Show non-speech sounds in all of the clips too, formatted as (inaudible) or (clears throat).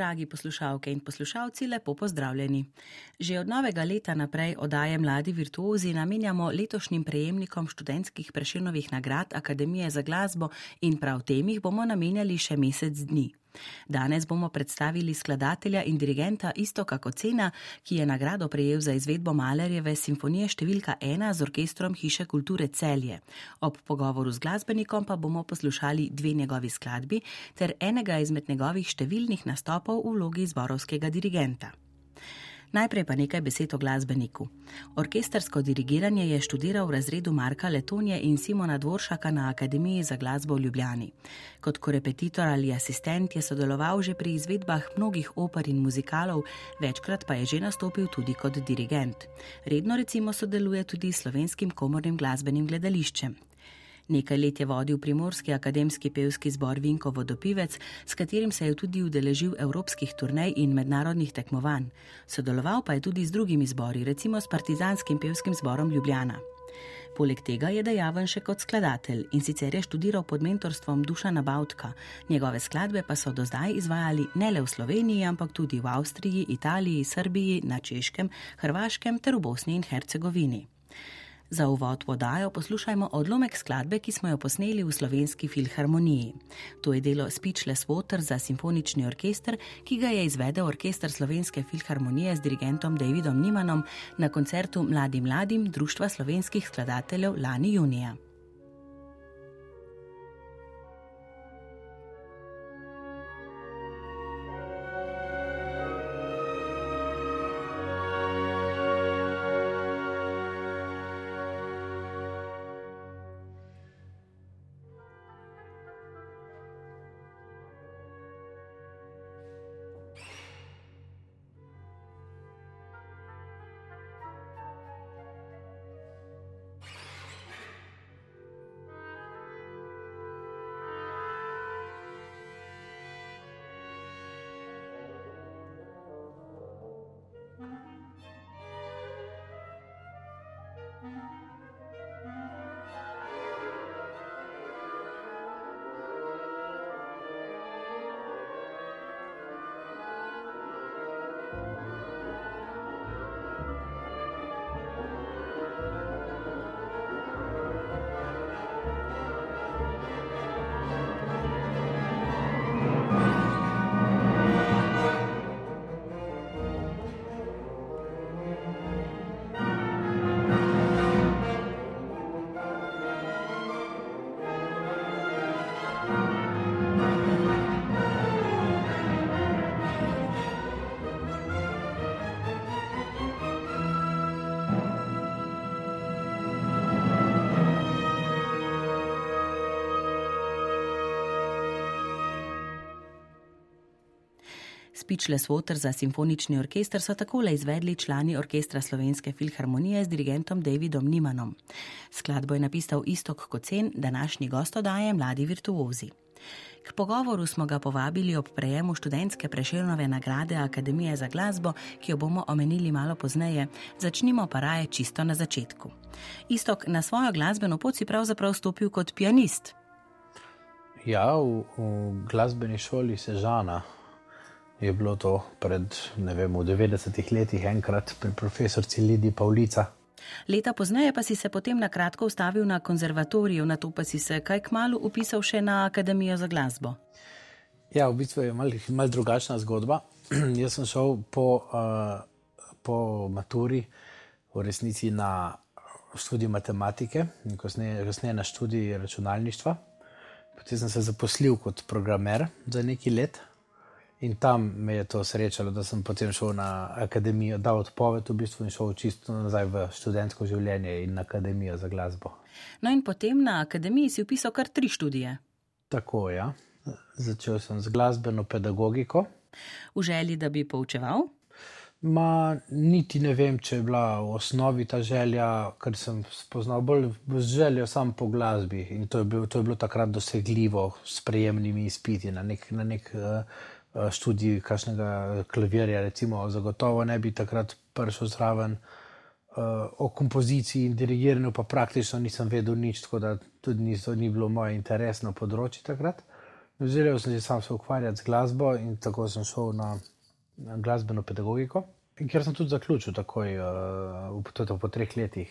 Dragi poslušalke in poslušalci, lepo pozdravljeni. Že od novega leta naprej odaje Mladi virtuozi namenjamo letošnjim prejemnikom študentskih preširnovih nagrad Akademije za glasbo in prav tem jih bomo namenjali še mesec dni. Danes bomo predstavili skladatelja in dirigenta Istoka Kocena, ki je nagrado prejel za izvedbo Malerjeve simfonije številka ena z orkestrom Hiše kulture Celje. Ob pogovoru z glasbenikom pa bomo poslušali dve njegovi skladbi ter enega izmed njegovih številnih nastopov v vlogi zborovskega dirigenta. Najprej pa nekaj besed o glasbeniku. Orkestersko dirigiranje je študiral v razredu Marka Letonje in Simona Dvoršaka na Akademiji za glasbo v Ljubljani. Kot korepetitor ali asistent je sodeloval že pri izvedbah mnogih oper in muzikalov, večkrat pa je že nastopil tudi kot dirigent. Redno recimo sodeluje tudi s slovenskim komornim glasbenim gledališčem. Nekaj let je vodil primorski akademski pevski zbor Vinko Vodopivec, s katerim se je tudi udeležil evropskih turnej in mednarodnih tekmovanj. Sodeloval pa je tudi z drugimi zbori, recimo s partizanskim pevskim zborom Ljubljana. Poleg tega je dejaven še kot skladatelj in sicer je študiral pod mentorstvom Dušana Bautka. Njegove skladbe pa so do zdaj izvajali ne le v Sloveniji, ampak tudi v Avstriji, Italiji, Srbiji, na Češkem, Hrvaškem ter v Bosni in Hercegovini. Za uvod podajo poslušajmo odlomek skladbe, ki smo jo posneli v slovenski filharmoniji. To je delo Speechless Water za simfonični orkester, ki ga je izvedel orkester slovenske filharmonije z dirigentom Davidom Nimanom na koncertu Mladim mladim Društva slovenskih skladateljev lani junija. Speechless Water za simfonični orkester so takole izvedli člani orkestra Slovenske filharmonije z dirigentom Davidom Nimanom. Skladbo je napisal Istok Kocen, današnji gost odaje Mladi virtuozi. K pogovoru smo ga povabili ob prejemu študentske preširnove nagrade Akademije za glasbo, ki jo bomo omenili malo pozneje. Začnimo pa raje čisto na začetku. Istok, na svojo glasbeno pot si pravzaprav stopil kot pianist. Ja, v, v glasbeni šoli Sežana je bilo to pred vem, 90 letih, enkrat pri profesorici Lidi Pavlica. Leta pozneje pa si se potem na kratko ustavil na konzervatoriju, na to pa si se kaj kmalo upisal še na Akademijo za glasbo. Ja, v bistvu je malo mal drugačna zgodba. (clears throat) Jaz sem šel po, uh, po maturi v resnici na študij matematike in kasneje na študij računalništva. Potem sem se zaposlil kot programer za nekaj let. In tam me je to srečalo, da sem potem šel na akademijo, dal odpoved v bistvu in šel čisto nazaj v študentsko življenje in na akademijo za glasbo. No, in potem na akademiji si upisal kar tri študije. Tako je. Ja. Začel sem z glasbeno pedagogiko. V želji, da bi poučeval? Ma, niti ne vem, če je bila v osnovi ta želja, ker sem spoznal bolj željo sam po glasbi in to je, bil, to je bilo takrat dosegljivo s prejemnimi izpiti na nek, na nek uh, študij, kakšnega klavirja, recimo, zagotovo ne bi takrat prišel zraven. Uh, o kompoziciji in dirigiranju pa praktično nisem vedel nič, tako da tudi ni, ni bilo moje interesno področje takrat. Želel sem se sam ukvarjati z glasbo in tako sem šel na glasbeno pedagogiko, kjer sem tudi zaključil takoj, uh, po treh letih,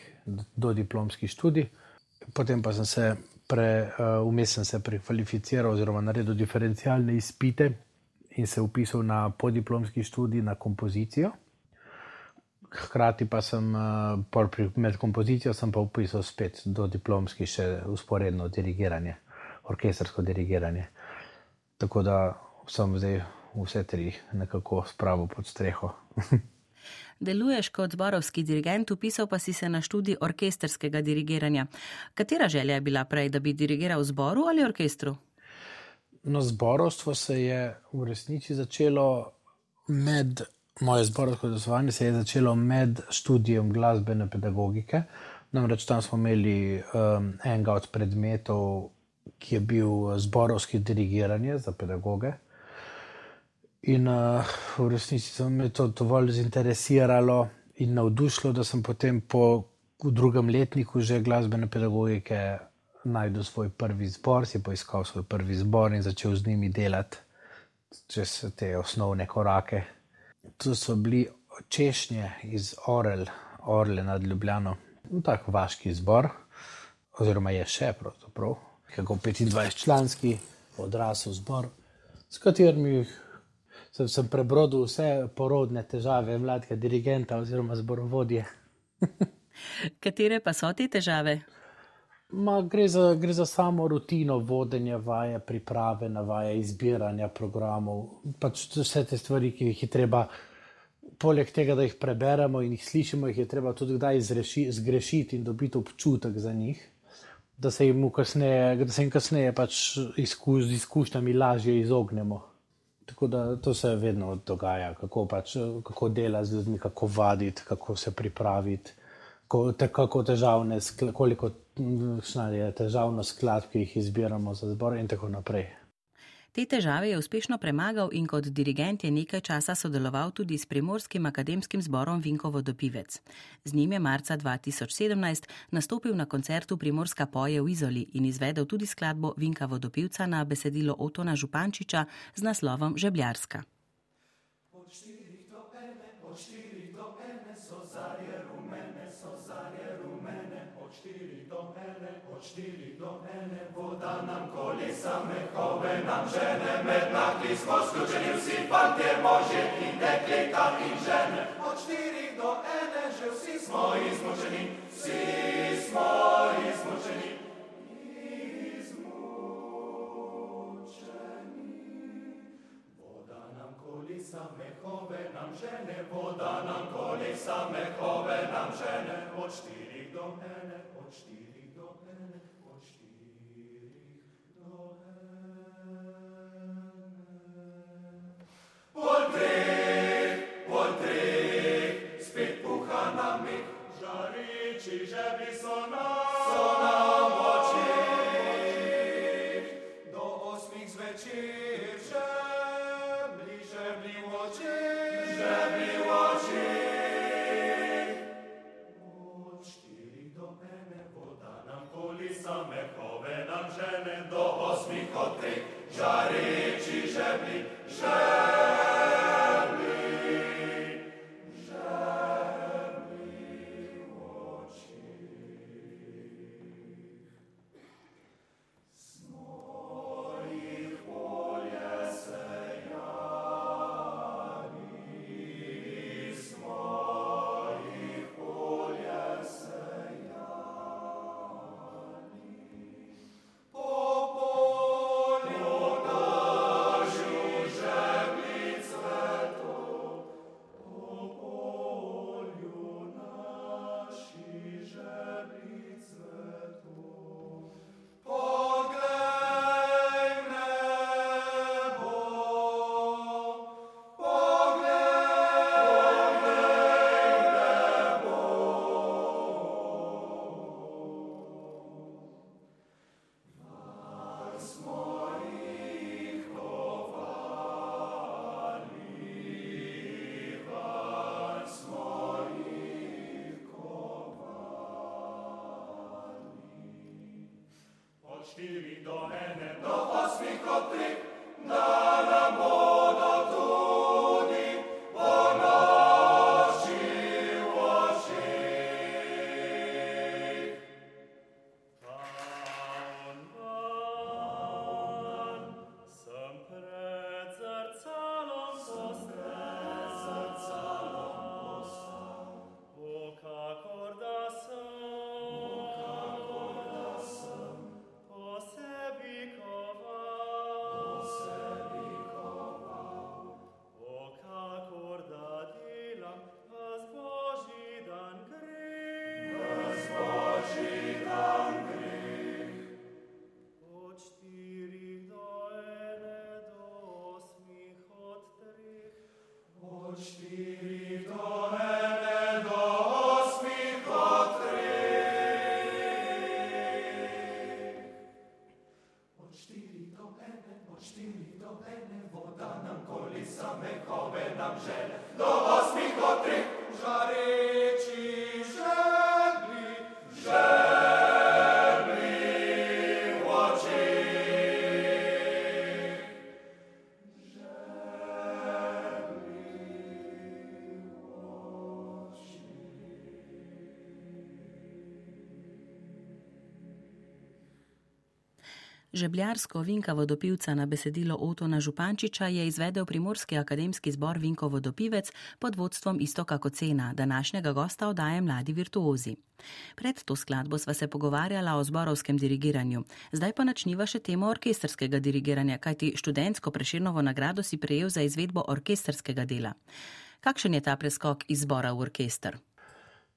do diplomski študij. Potem pa sem se, pre, uh, sem se prekvalificiral oziroma naredil diferencialne izpite in se upisal na podiplomski študij na kompozicijo. Hkrati pa sem uh, med kompozicijo pa upisal spet do diplomski še usporedno dirigiranje, orkestrsko dirigiranje. Tako da sem zdaj vse tri nekako spravil pod streho. (laughs) Deluješ kot zborovski dirigent, upisal pa si se na študij orkesterskega dirigiranja. Katera želja je bila prej, da bi dirigiral zboru ali orkestru? No, zborovstvo se je v resnici začelo med, moje zborovsko delovanje se je začelo med študijem glasbene pedagogike. Namreč tam smo imeli um, enega od predmetov, ki je bil zborovski dirigiranje za pedagoge. In uh, v resnici me to dovolj zainteresiralo in navdušilo, da sem potem po drugem letniku že glasbene pedagogike najdel svoj prvi zbor, si poiskal svoj prvi zbor in začel z njimi delati čez te osnovne korake. To so bili češnje iz Orel, Orle nad Ljubljano, tak vaški zbor, oziroma je še pravzaprav, kako 25-članski odrasel zbor, s katerimi sem, sem prebrodil vse porodne težave mladega dirigenta oziroma zborovodje. (laughs) Katere pa so te težave? Ma, gre, za, gre za samo rutino vodenja, vaje, priprave, navaje, izbiranja programov. Pač vse te stvari, ki jih je treba, poleg tega, da jih preberemo in jih slišimo, jih je treba tudi kdaj zreši, zgrešiti in dobiti občutek za njih, da se jim kasneje, da se jim kasneje pač izkuš, z izkušnjami lažje izognemo. Tako da to se vedno dogaja, kako, pač, kako dela z ljudmi, kako vaditi, kako se pripraviti, kako, te, kako težavne, koliko je težavno skladb, ki jih izbiramo za zbor in tako naprej. Te težave je uspešno premagal in kot dirigent je nekaj časa sodeloval tudi s Primorskim akademskim zborom Vinkovo dopivec. Z njim je marca 2017 nastopil na koncertu Primorska poje v Izoli in izvedel tudi skladbo Vinka vodopivca na besedilo Otona Župančiča z naslovom Žebljarska. Voda nam kolesa mehove nam žene, med nakli smo sključeni vsi fantje, možje in dekleta in žene. Od štirih do ene že vsi smo izmučeni, vsi smo izmučeni. Mehove nam žene, voda nam kolesa, mehove nam žene, od štirih do ene, od štirih Do osmih od treh, Žebljarsko Vinka vodopivca na besedilo Otona Župančiča je izvedel Primorski akademski zbor Vinko vodopivec pod vodstvom Istoka Kocena, današnjega gosta odaje Mladi virtuozi. Pred to skladbo sva se pogovarjala o zborovskem dirigiranju, zdaj pa načniva še temo orkesterskega dirigiranja, kajti študentsko preširnovo nagrado si prejel za izvedbo orkesterskega dela. Kakšen je ta preskok iz zbora v orkester?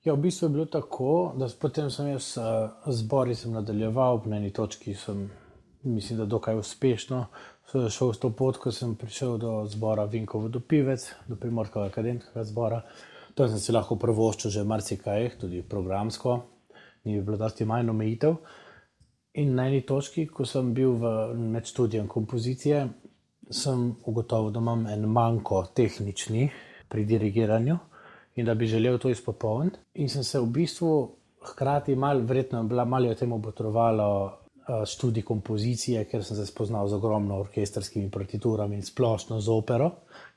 Ja, v bistvu je bilo tako, da potem sem jaz uh, zbori sem nadaljeval, na eni točki sem, mislim, da dokaj uspešno šel s to pot, ko sem prišel do zbora Vinko Vodopivec, do Primorskega akademskega zbora. Tam sem si lahko prvoščil že marsikaj, tudi programsko, ni bilo dosti manj omejitev. In na eni točki, ko sem bil v, med študijem kompozicije, sem ugotovil, da imam en manjko tehnični pri dirigiranju in da bi želel to izpopolniti. In sem se v bistvu hkrati mal, verjetno je bila malo je temu potrovalo študij kompozicije, ker sem se spoznal z ogromno orkestrskimi partiturami in splošno z opero,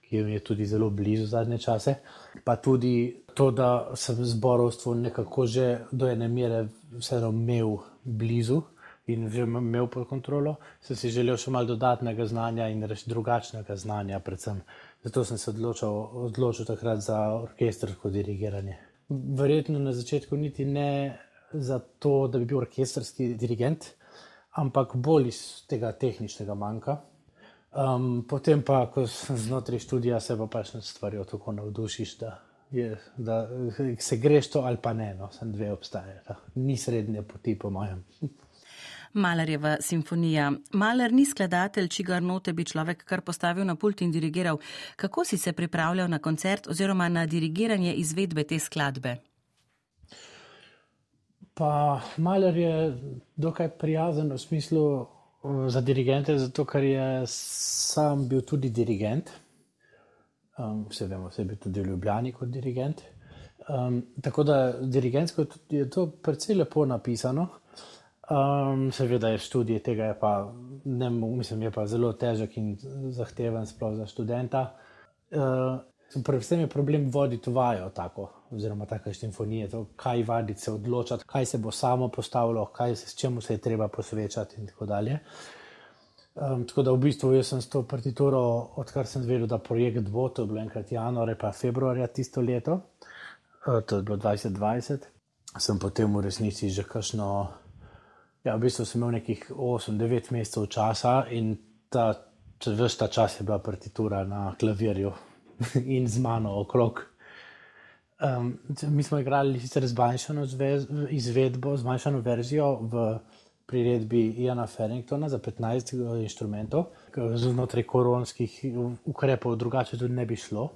ki mi je tudi zelo blizu zadnje čase. Pa tudi to, da sem zborovstvo nekako že do ene mere vseeno imel blizu in že imel pod kontrolo, sem si želel še malo dodatnega znanja in reč drugačnega znanja, predvsem. Zato sem se odločil, odločil takrat za orkestrsko dirigiranje. Verjetno na začetku niti ne zato, da bi bil orkestrski dirigent, ampak bolj iz tega tehničnega manjka. Um, potem pa, ko znotraj študija, se pa pač nad stvarjo tako navdušiš, da, je, da se greš to ali pa ne, no, sem dve obstajata. Ni srednje poti, po mojem. Malerjeva simfonija. Maler ni skladatelj, čigar note bi človek kar postavil na pult in dirigiral. Kako si se pripravljal na koncert oziroma na dirigiranje izvedbe te skladbe? Pa Maler je dokaj prijazen v smislu uh, za dirigente, zato ker je sam bil tudi dirigent. Um, vse vemo, vse je bil tudi v Ljubljani kot dirigent. Um, tako da dirigentsko je to precej lepo napisano. Um, seveda je študij tega, je pa, ne, mislim, je pa zelo težek in zahteven, sploh za študenta. Uh, predvsem je problem voditi vajo, tako, oziroma take simfonije, to, kaj vaditi, se odločati, kaj se bo samo postavilo, kaj se, čemu se je treba posvečati in tako dalje. Um, tako da v bistvu jaz sem s to partituro, odkar sem zvedel, da projekt bo, to je bilo enkrat januarja, pa februarja tisto leto, uh, to je bilo 2020, sem potem v resnici že kakšno, ja, v bistvu sem imel nekih 8-9 mesecev časa in ta, vse ta čas je bila partitura na klavirju (laughs) in z mano okrog. Um, mi smo igrali sicer zmanjšano izvedbo, zmanjšano verzijo v priredbi Iana Farringtona za 15 inštrumentov, znotraj koronskih ukrepov, drugače tudi ne bi šlo.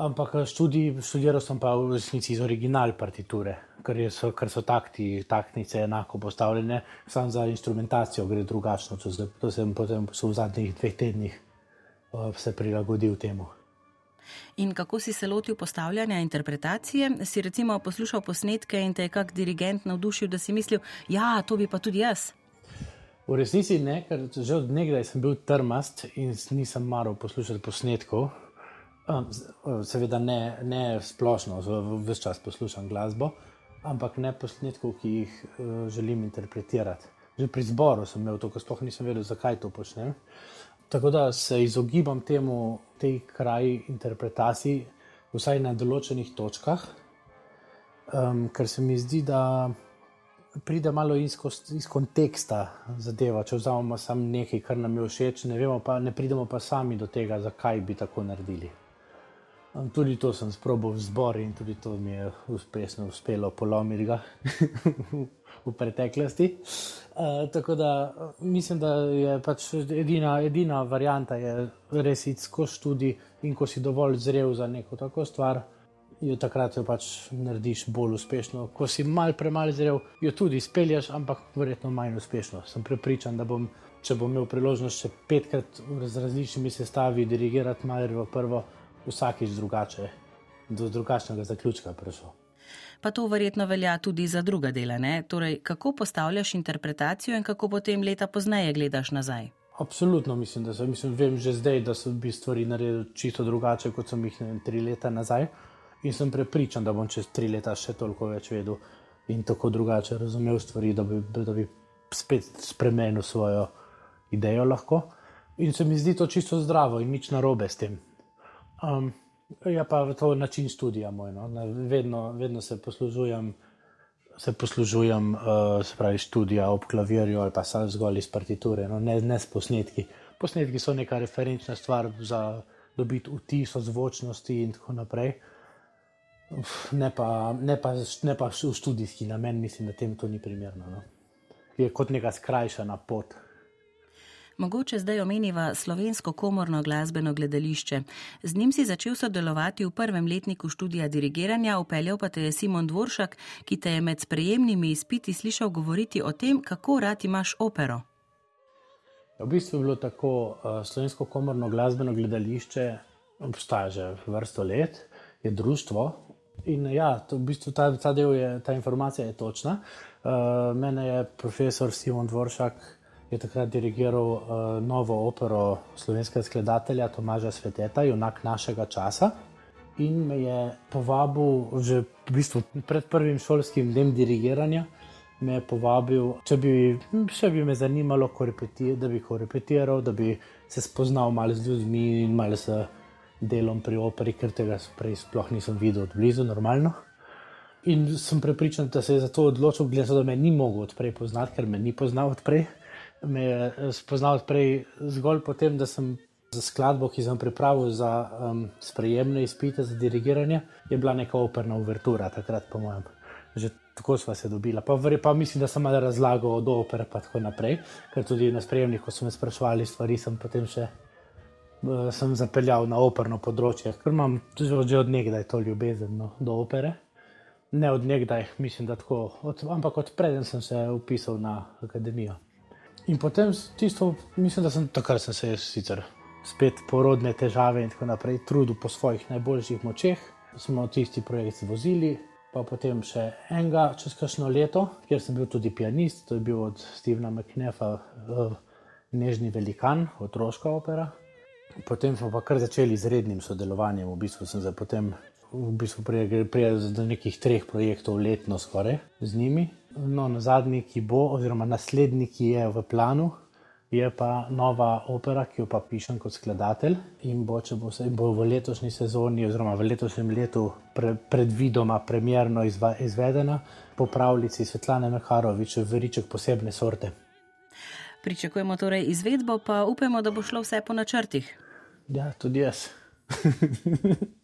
Ampak študij, študiral sem pa v resnici iz original partiture, ker, so, ker so takti, taktnice enako postavljene, samo za instrumentacijo gre drugačno. To sem potem v zadnjih dveh tednih uh, se prilagodil temu. In kako si se lotil postavljanja interpretacije? Si recimo poslušal posnetke in te je kak dirigent navdušil, da si mislil, ja, to bi pa tudi jaz. V resnici ne, ker že od nekdaj sem bil trmast in nisem maral poslušati posnetkov. Um, seveda ne, ne splošno, vse čas poslušam glasbo, ampak ne posnetkov, ki jih uh, želim interpretirati. Že pri zboru sem imel to, ko sploh nisem vedel, zakaj to počnem. Tako da se izogibam temu, tej kraji interpretacij, vsaj na določenih točkah, um, ker se mi zdi, da pride malo iz, iz konteksta zadeva. Če vzamemo samo nekaj, kar nam je všeč, ne, pa, ne pridemo pa sami do tega, zakaj bi tako naredili. Tudi to sem sprobil v zbor in tudi to mi je uspešno uspelo polomiti ga (laughs) v preteklosti. Uh, tako da mislim, da je pač edina, edina varijanta, da je res iti skozi študij in ko si dovolj zrel za neko tako stvar jo takrat jo pač narediš bolj uspešno. Ko si mal premalo zrel, jo tudi spelješ, ampak verjetno manj uspešno. Sem prepričan, da bom, če bom imel priložnost še petkrat z različnimi sestavi dirigirati v prvo, vsakič drugače, do drugačnega zaključka prišel. Pa to verjetno velja tudi za druga dela. Ne? Torej, kako postavljaš interpretacijo in kako potem leta pozneje gledaš nazaj? Absolutno mislim, da sem, mislim, vem že zdaj, da so bi stvari naredili čisto drugače, kot sem jih ne, tri leta nazaj. In sem prepričan, da bom čez tri leta še toliko več vedel in tako drugače razumel stvari, da bi, da bi spet spremenil svojo idejo. Lahko. In se mi zdi to čisto zdravo in nič narobe s tem. Um, ja, pa to je način študija moj. No? Vedno, vedno se poslužujem, se poslužujem uh, se pravi, študija ob klavirju ali pa samo zgolj iz partiture, no? ne, ne s posnetki. Posnetki so neka referenčna stvar za dobiti vtis o zvočnosti in tako naprej ne pa, ne, pa, ne pa v študijski namen, mislim, da tem to ni primerno. No. Je kot neka skrajšana pot. Mogoče zdaj omeniva slovensko komorno glasbeno gledališče. Z njim si začel sodelovati v prvem letniku študija dirigiranja, upeljal pa te je Simon Dvoršak, ki te je med sprejemnimi izpiti slišal govoriti o tem, kako rad imaš opero. V bistvu je bilo tako, uh, slovensko komorno glasbeno gledališče obstaja že vrsto let, je društvo, In ja, to, v bistvu ta, ta del je, ta informacija je točna. Uh, mene je profesor Simon Dvoršak takrat dirigiral uh, novo opero slovenskega skladatelja Tomaža Sveteta, junak našega časa. In me je povabil, že v bistvu pred prvim šolskim dnem dirigiranja, me je povabil, če bi, hm, bi me zanimalo, da bi korepetiral, da bi se spoznal malo z ljudmi in malo z delom pri operi, ker tega prej sploh nisem videl od blizu, normalno. In sem prepričan, da se je za to odločil, glede na to, da me ni mogel odprej poznati, ker me ni poznal odprej. Me je eh, spoznal odprej zgolj potem, da sem za skladbo, ki sem pripravil za um, sprejemne izpite za dirigiranje, je bila neka operna uvertura, takrat, po mojem. Že tako sva se dobila. Pa, pa mislim, da sem malo razlagal od opere in tako naprej, ker tudi na sprejemnih, ko so me sprašvali stvari, sem potem še Eh, sem zapeljal na operno področje, ker imam že od nekdaj to ljubezen no, do opere. Ne od nekdaj, mislim, da tako, od, ampak od preden sem se upisal na akademijo. In potem tisto, mislim, da sem takrat sem se sicer spet porodne težave in tako naprej trudil po svojih najboljših močeh. Smo tisti projekt vozili, pa potem še enega čez kakšno leto, kjer sem bil tudi pianist, to je bil od Stevena McNefa, uh, Nežni velikan, otroška opera. Potem smo pa kar začeli z rednim sodelovanjem. V bistvu sem se potem v bistvu prijel do nekih treh projektov letno skoraj z njimi. No, na zadnji, ki bo, oziroma naslednji, ki je v planu, je pa nova opera, ki jo pa pišem kot skladatelj in bo, bo, se, bo v letošnji sezoni, oziroma v letošnjem letu, pre, predvidoma premjerno izva, izvedena po pravljici Svetlane Meharovič, veriček posebne sorte. Pričakujemo torej izvedbo, pa upamo, da bo šlo vse po načrtih. Ja, tudi jaz. (laughs)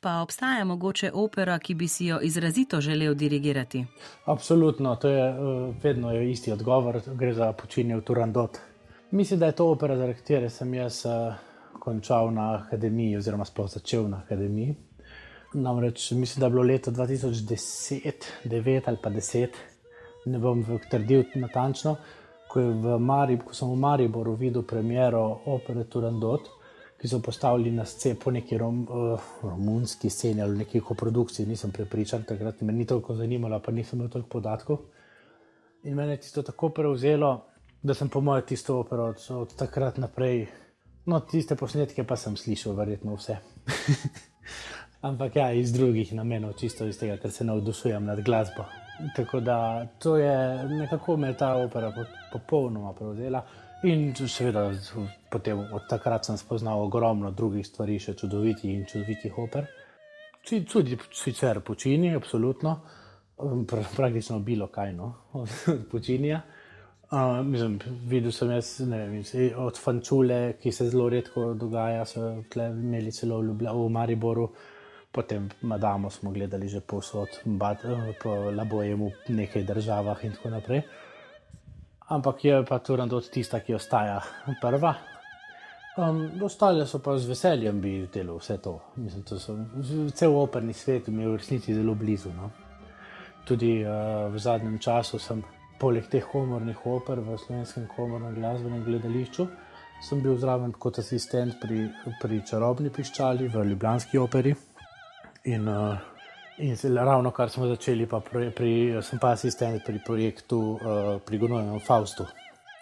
pa obstaja mogoče opera, ki bi si jo izrazito želel dirigirati? Absolutno, to je uh, vedno je isti odgovor, gre za počinjen Turandot. Mislim, da je to opera, zaradi katere sem jaz uh, končal na akademiji, oziroma sploh začel na akademiji. Namreč mislim, da je bilo leto 2010, 9 ali pa 10, ne bom trdil natančno ko, Marib, ko sem v Mariboru videl premiero opere Turandot, ki so postavili na sceno po neki rom, uh, romunski sceni ali neki koprodukciji, nisem prepričan, takrat me ni toliko zanimalo, pa nisem imel toliko podatkov. In mene je to tako prevzelo, da sem po mojem tisto opero od, od takrat naprej. No, tiste posnetke pa sem slišal, verjetno vse. (laughs) Ampak ja, iz drugih namenov, čisto iz tega, ker se navdušujem nad glasbo. Tako da to je nekako me ta opera popolnoma prevzela. In seveda, potem od takrat sem spoznal ogromno drugih stvari, še čudovitih in čudovitih oper. Tudi sicer počini, absolutno, praktično bilo kaj no, (laughs) od počinja. Uh, mislim, videl sem jaz, ne vem, od Fančule, ki se zelo redko dogaja, so imeli celo v, v Mariboru potem Madamo smo gledali že posod, po Labojemu, v nekaj državah in tako naprej. Ampak je pa Turandot tista, ki ostaja prva. Um, ostale so pa z veseljem bi delal vse to. Mislim, to so, cel operni svet mi je v resnici zelo blizu. No? Tudi uh, v zadnjem času sem, poleg teh komornih oper v slovenskem komornem glasbenem gledališču, sem bil zraven kot asistent pri, pri čarobni piščali v Ljubljanski operi. In, uh, in ravno kar smo začeli, pa pri, pri, sem pa asistent pri projektu uh, pri Gonovem Faustu,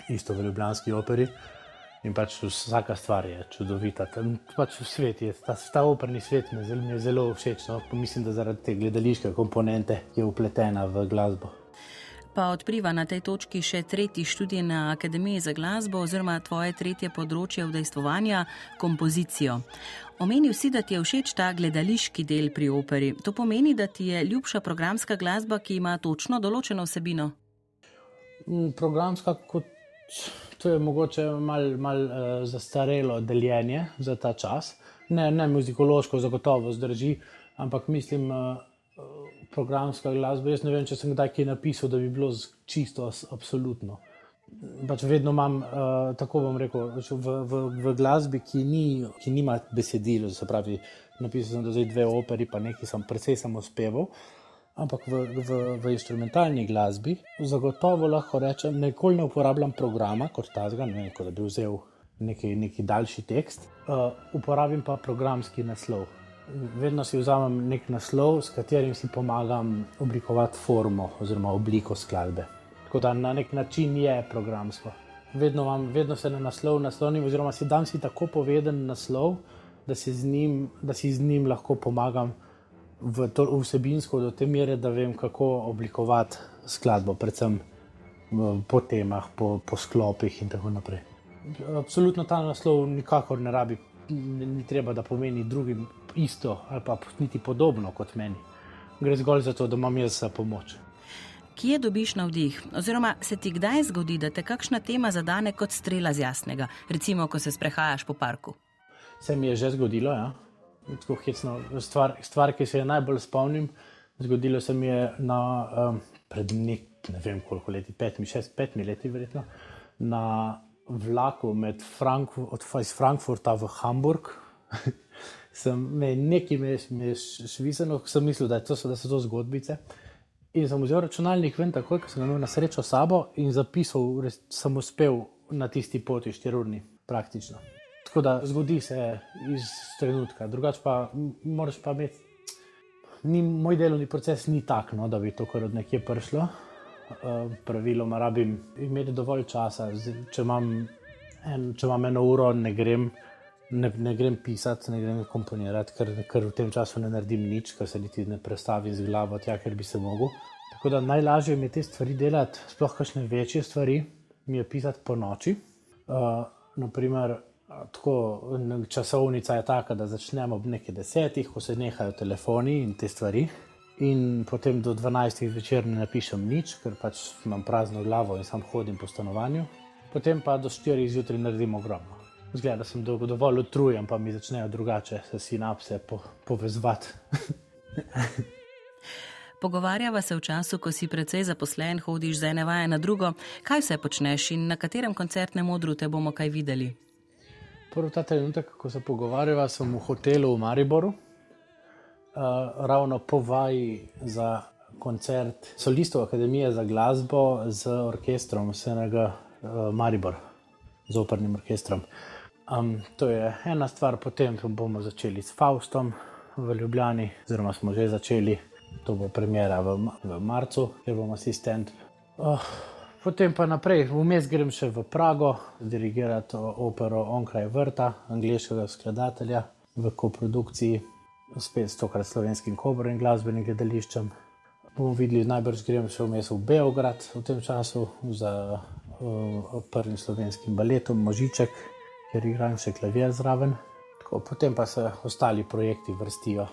isto v Ljubljanski operi. In pač vsaka stvar je čudovita. Tam, pač svet je, ta, ta operni svet mi je zelo, zelo všeč. No? Mislim, da zaradi te gledališke komponente je upletena v glasbo pa odpriva na tej točki še tretji študij na Akademiji za glasbo oziroma tvoje tretje področje vdejstvovanja - kompozicijo. Omenil si, da ti je všeč ta gledališki del pri operi. To pomeni, da ti je ljubša programska glasba, ki ima točno določeno vsebino? Mm, programska, kot to je mogoče malo mal, uh, zastarelo deljenje za ta čas. Ne, ne muzikološko, zagotovo zdrži, ampak mislim. Uh, programska glasba. Jaz ne vem, če sem kdaj kaj napisal, da bi bilo čisto, absolutno. Pač vedno imam, uh, tako bom rekel, v, v, v glasbi, ki, ni, ki nima besedil, se pravi, napisal sem zdaj dve operi, pa nekaj sem precej samo speval. Ampak v, v, v instrumentalni glasbi, zagotovo lahko rečem, nikoli ne uporabljam programa kot tazga, ne vem, da bi vzel neki, neki daljši tekst, uh, uporabim pa programski naslov vedno si vzamem nek naslov, s katerim si pomagam oblikovati formo oziroma obliko skladbe. Tako da na nek način je programsko. Vedno, vam, vedno se na naslov naslovim, oziroma si dam si tako poveden naslov, da si z njim, si z njim lahko pomagam v to, vsebinsko do te mere, da vem, kako oblikovati skladbo, predvsem po temah, po, po sklopih in tako naprej. Absolutno ta naslov nikakor ne rabi, ni treba, da pomeni drugim isto ali pa niti podobno kot meni. Gre zgolj za to, da imam jaz za pomoč. Kje dobiš navdih? Oziroma, se ti kdaj zgodi, da te kakšna tema zadane kot strela z jasnega, recimo, ko se sprehajaš po parku? Se mi je že zgodilo, ja. stvar, stvar, ki se je najbolj spomnim. Zgodilo se mi je na, um, pred nek, ne vem koliko leti, petimi, šest, petimi leti, verjetno, na vlaku med Frankfurt, od, iz Frankfurta v Hamburg. (laughs) sem me nekaj švisano, sem mislil, da, to so, da so to zgodbice. In sem vzel računalnik ven, tako da sem imel na srečo sabo in zapisal, da sem uspel na tisti poti, štirurni, praktično. Tako da zgodi se iz trenutka, drugače pa moraš pa imeti. Ni, moj delovni proces ni tak, no, da bi to kar od nekje prišlo. Uh, praviloma rabim imeti dovolj časa. Če imam, en, če imam eno uro, ne grem ne, ne grem pisati, ne grem komponirati, ker, ker v tem času ne naredim nič, ker se niti ne predstavim z glavo, tja, ker bi se mogel. Tako da najlažje mi je te stvari delati, sploh kakšne večje stvari, mi je pisati po noči. Uh, naprimer, tako, časovnica je taka, da začnemo ob nekaj desetih, ko se nehajo telefoni in te stvari. In potem do 12. večer ne napišem nič, ker pač imam prazno glavo in sam hodim po stanovanju. Potem pa do 4. zjutraj naredim ogromno. Zgleda, da sem dolgo dovolj utrujen, pa mi začnejo drugače se sinapse po, povezovati. (laughs) Pogovarjava se v času, ko si precej zaposlen, hodiš z ene vaje na drugo. Kaj vse počneš in na katerem koncertnem odru te bomo kaj videli? Prvi ta trenutek, ko se pogovarjava, sem v hotelu v Mariboru, uh, ravno po vaji za koncert solistov Akademije za glasbo z orkestrom SNG uh, Maribor, z opernim orkestrom. Um, to je ena stvar, potem bomo začeli s Faustom v Ljubljani, oziroma smo že začeli, to bo premjera v, v marcu, ker bom asistent. Oh, Potem pa naprej, vmes grem še v Prago, dirigirati opero Onkraj vrta, angliškega skladatelja v koprodukciji, spet s tokrat slovenskim koborom in glasbenim gledališčem. Bomo videli, najbrž grem še vmes v Beograd v tem času za uh, prvim slovenskim baletom Možiček, ker igram še klavir zraven. Tako, potem pa se ostali projekti vrstijo.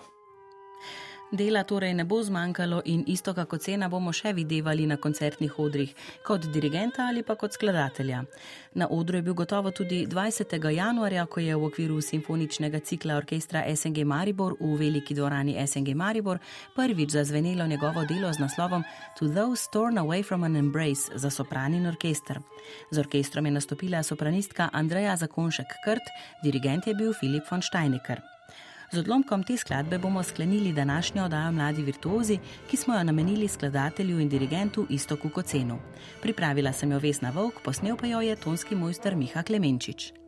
Dela torej ne bo zmanjkalo in isto kako cena bomo še videvali na koncertnih odrih, kot dirigenta ali pa kot skladatelja. Na odru je bil gotovo tudi 20. januarja, ko je v okviru simfoničnega cikla orkestra SNG Maribor v veliki dvorani SNG Maribor prvič zazvenelo njegovo delo z naslovom To Those Torn Away from an Embrace za sopran in orkester. Z orkestrom je nastopila sopranistka Andreja Zakonšek Krt, dirigent je bil Filip von Steinecker. Z odlomkom te skladbe bomo sklenili današnjo oddajo Mladi virtuozi, ki smo jo namenili skladatelju in dirigentu Istoku Kocenu. Pripravila sem jo Vesna Vovk, posnel pa jo je tonski mojster Miha Klemenčič.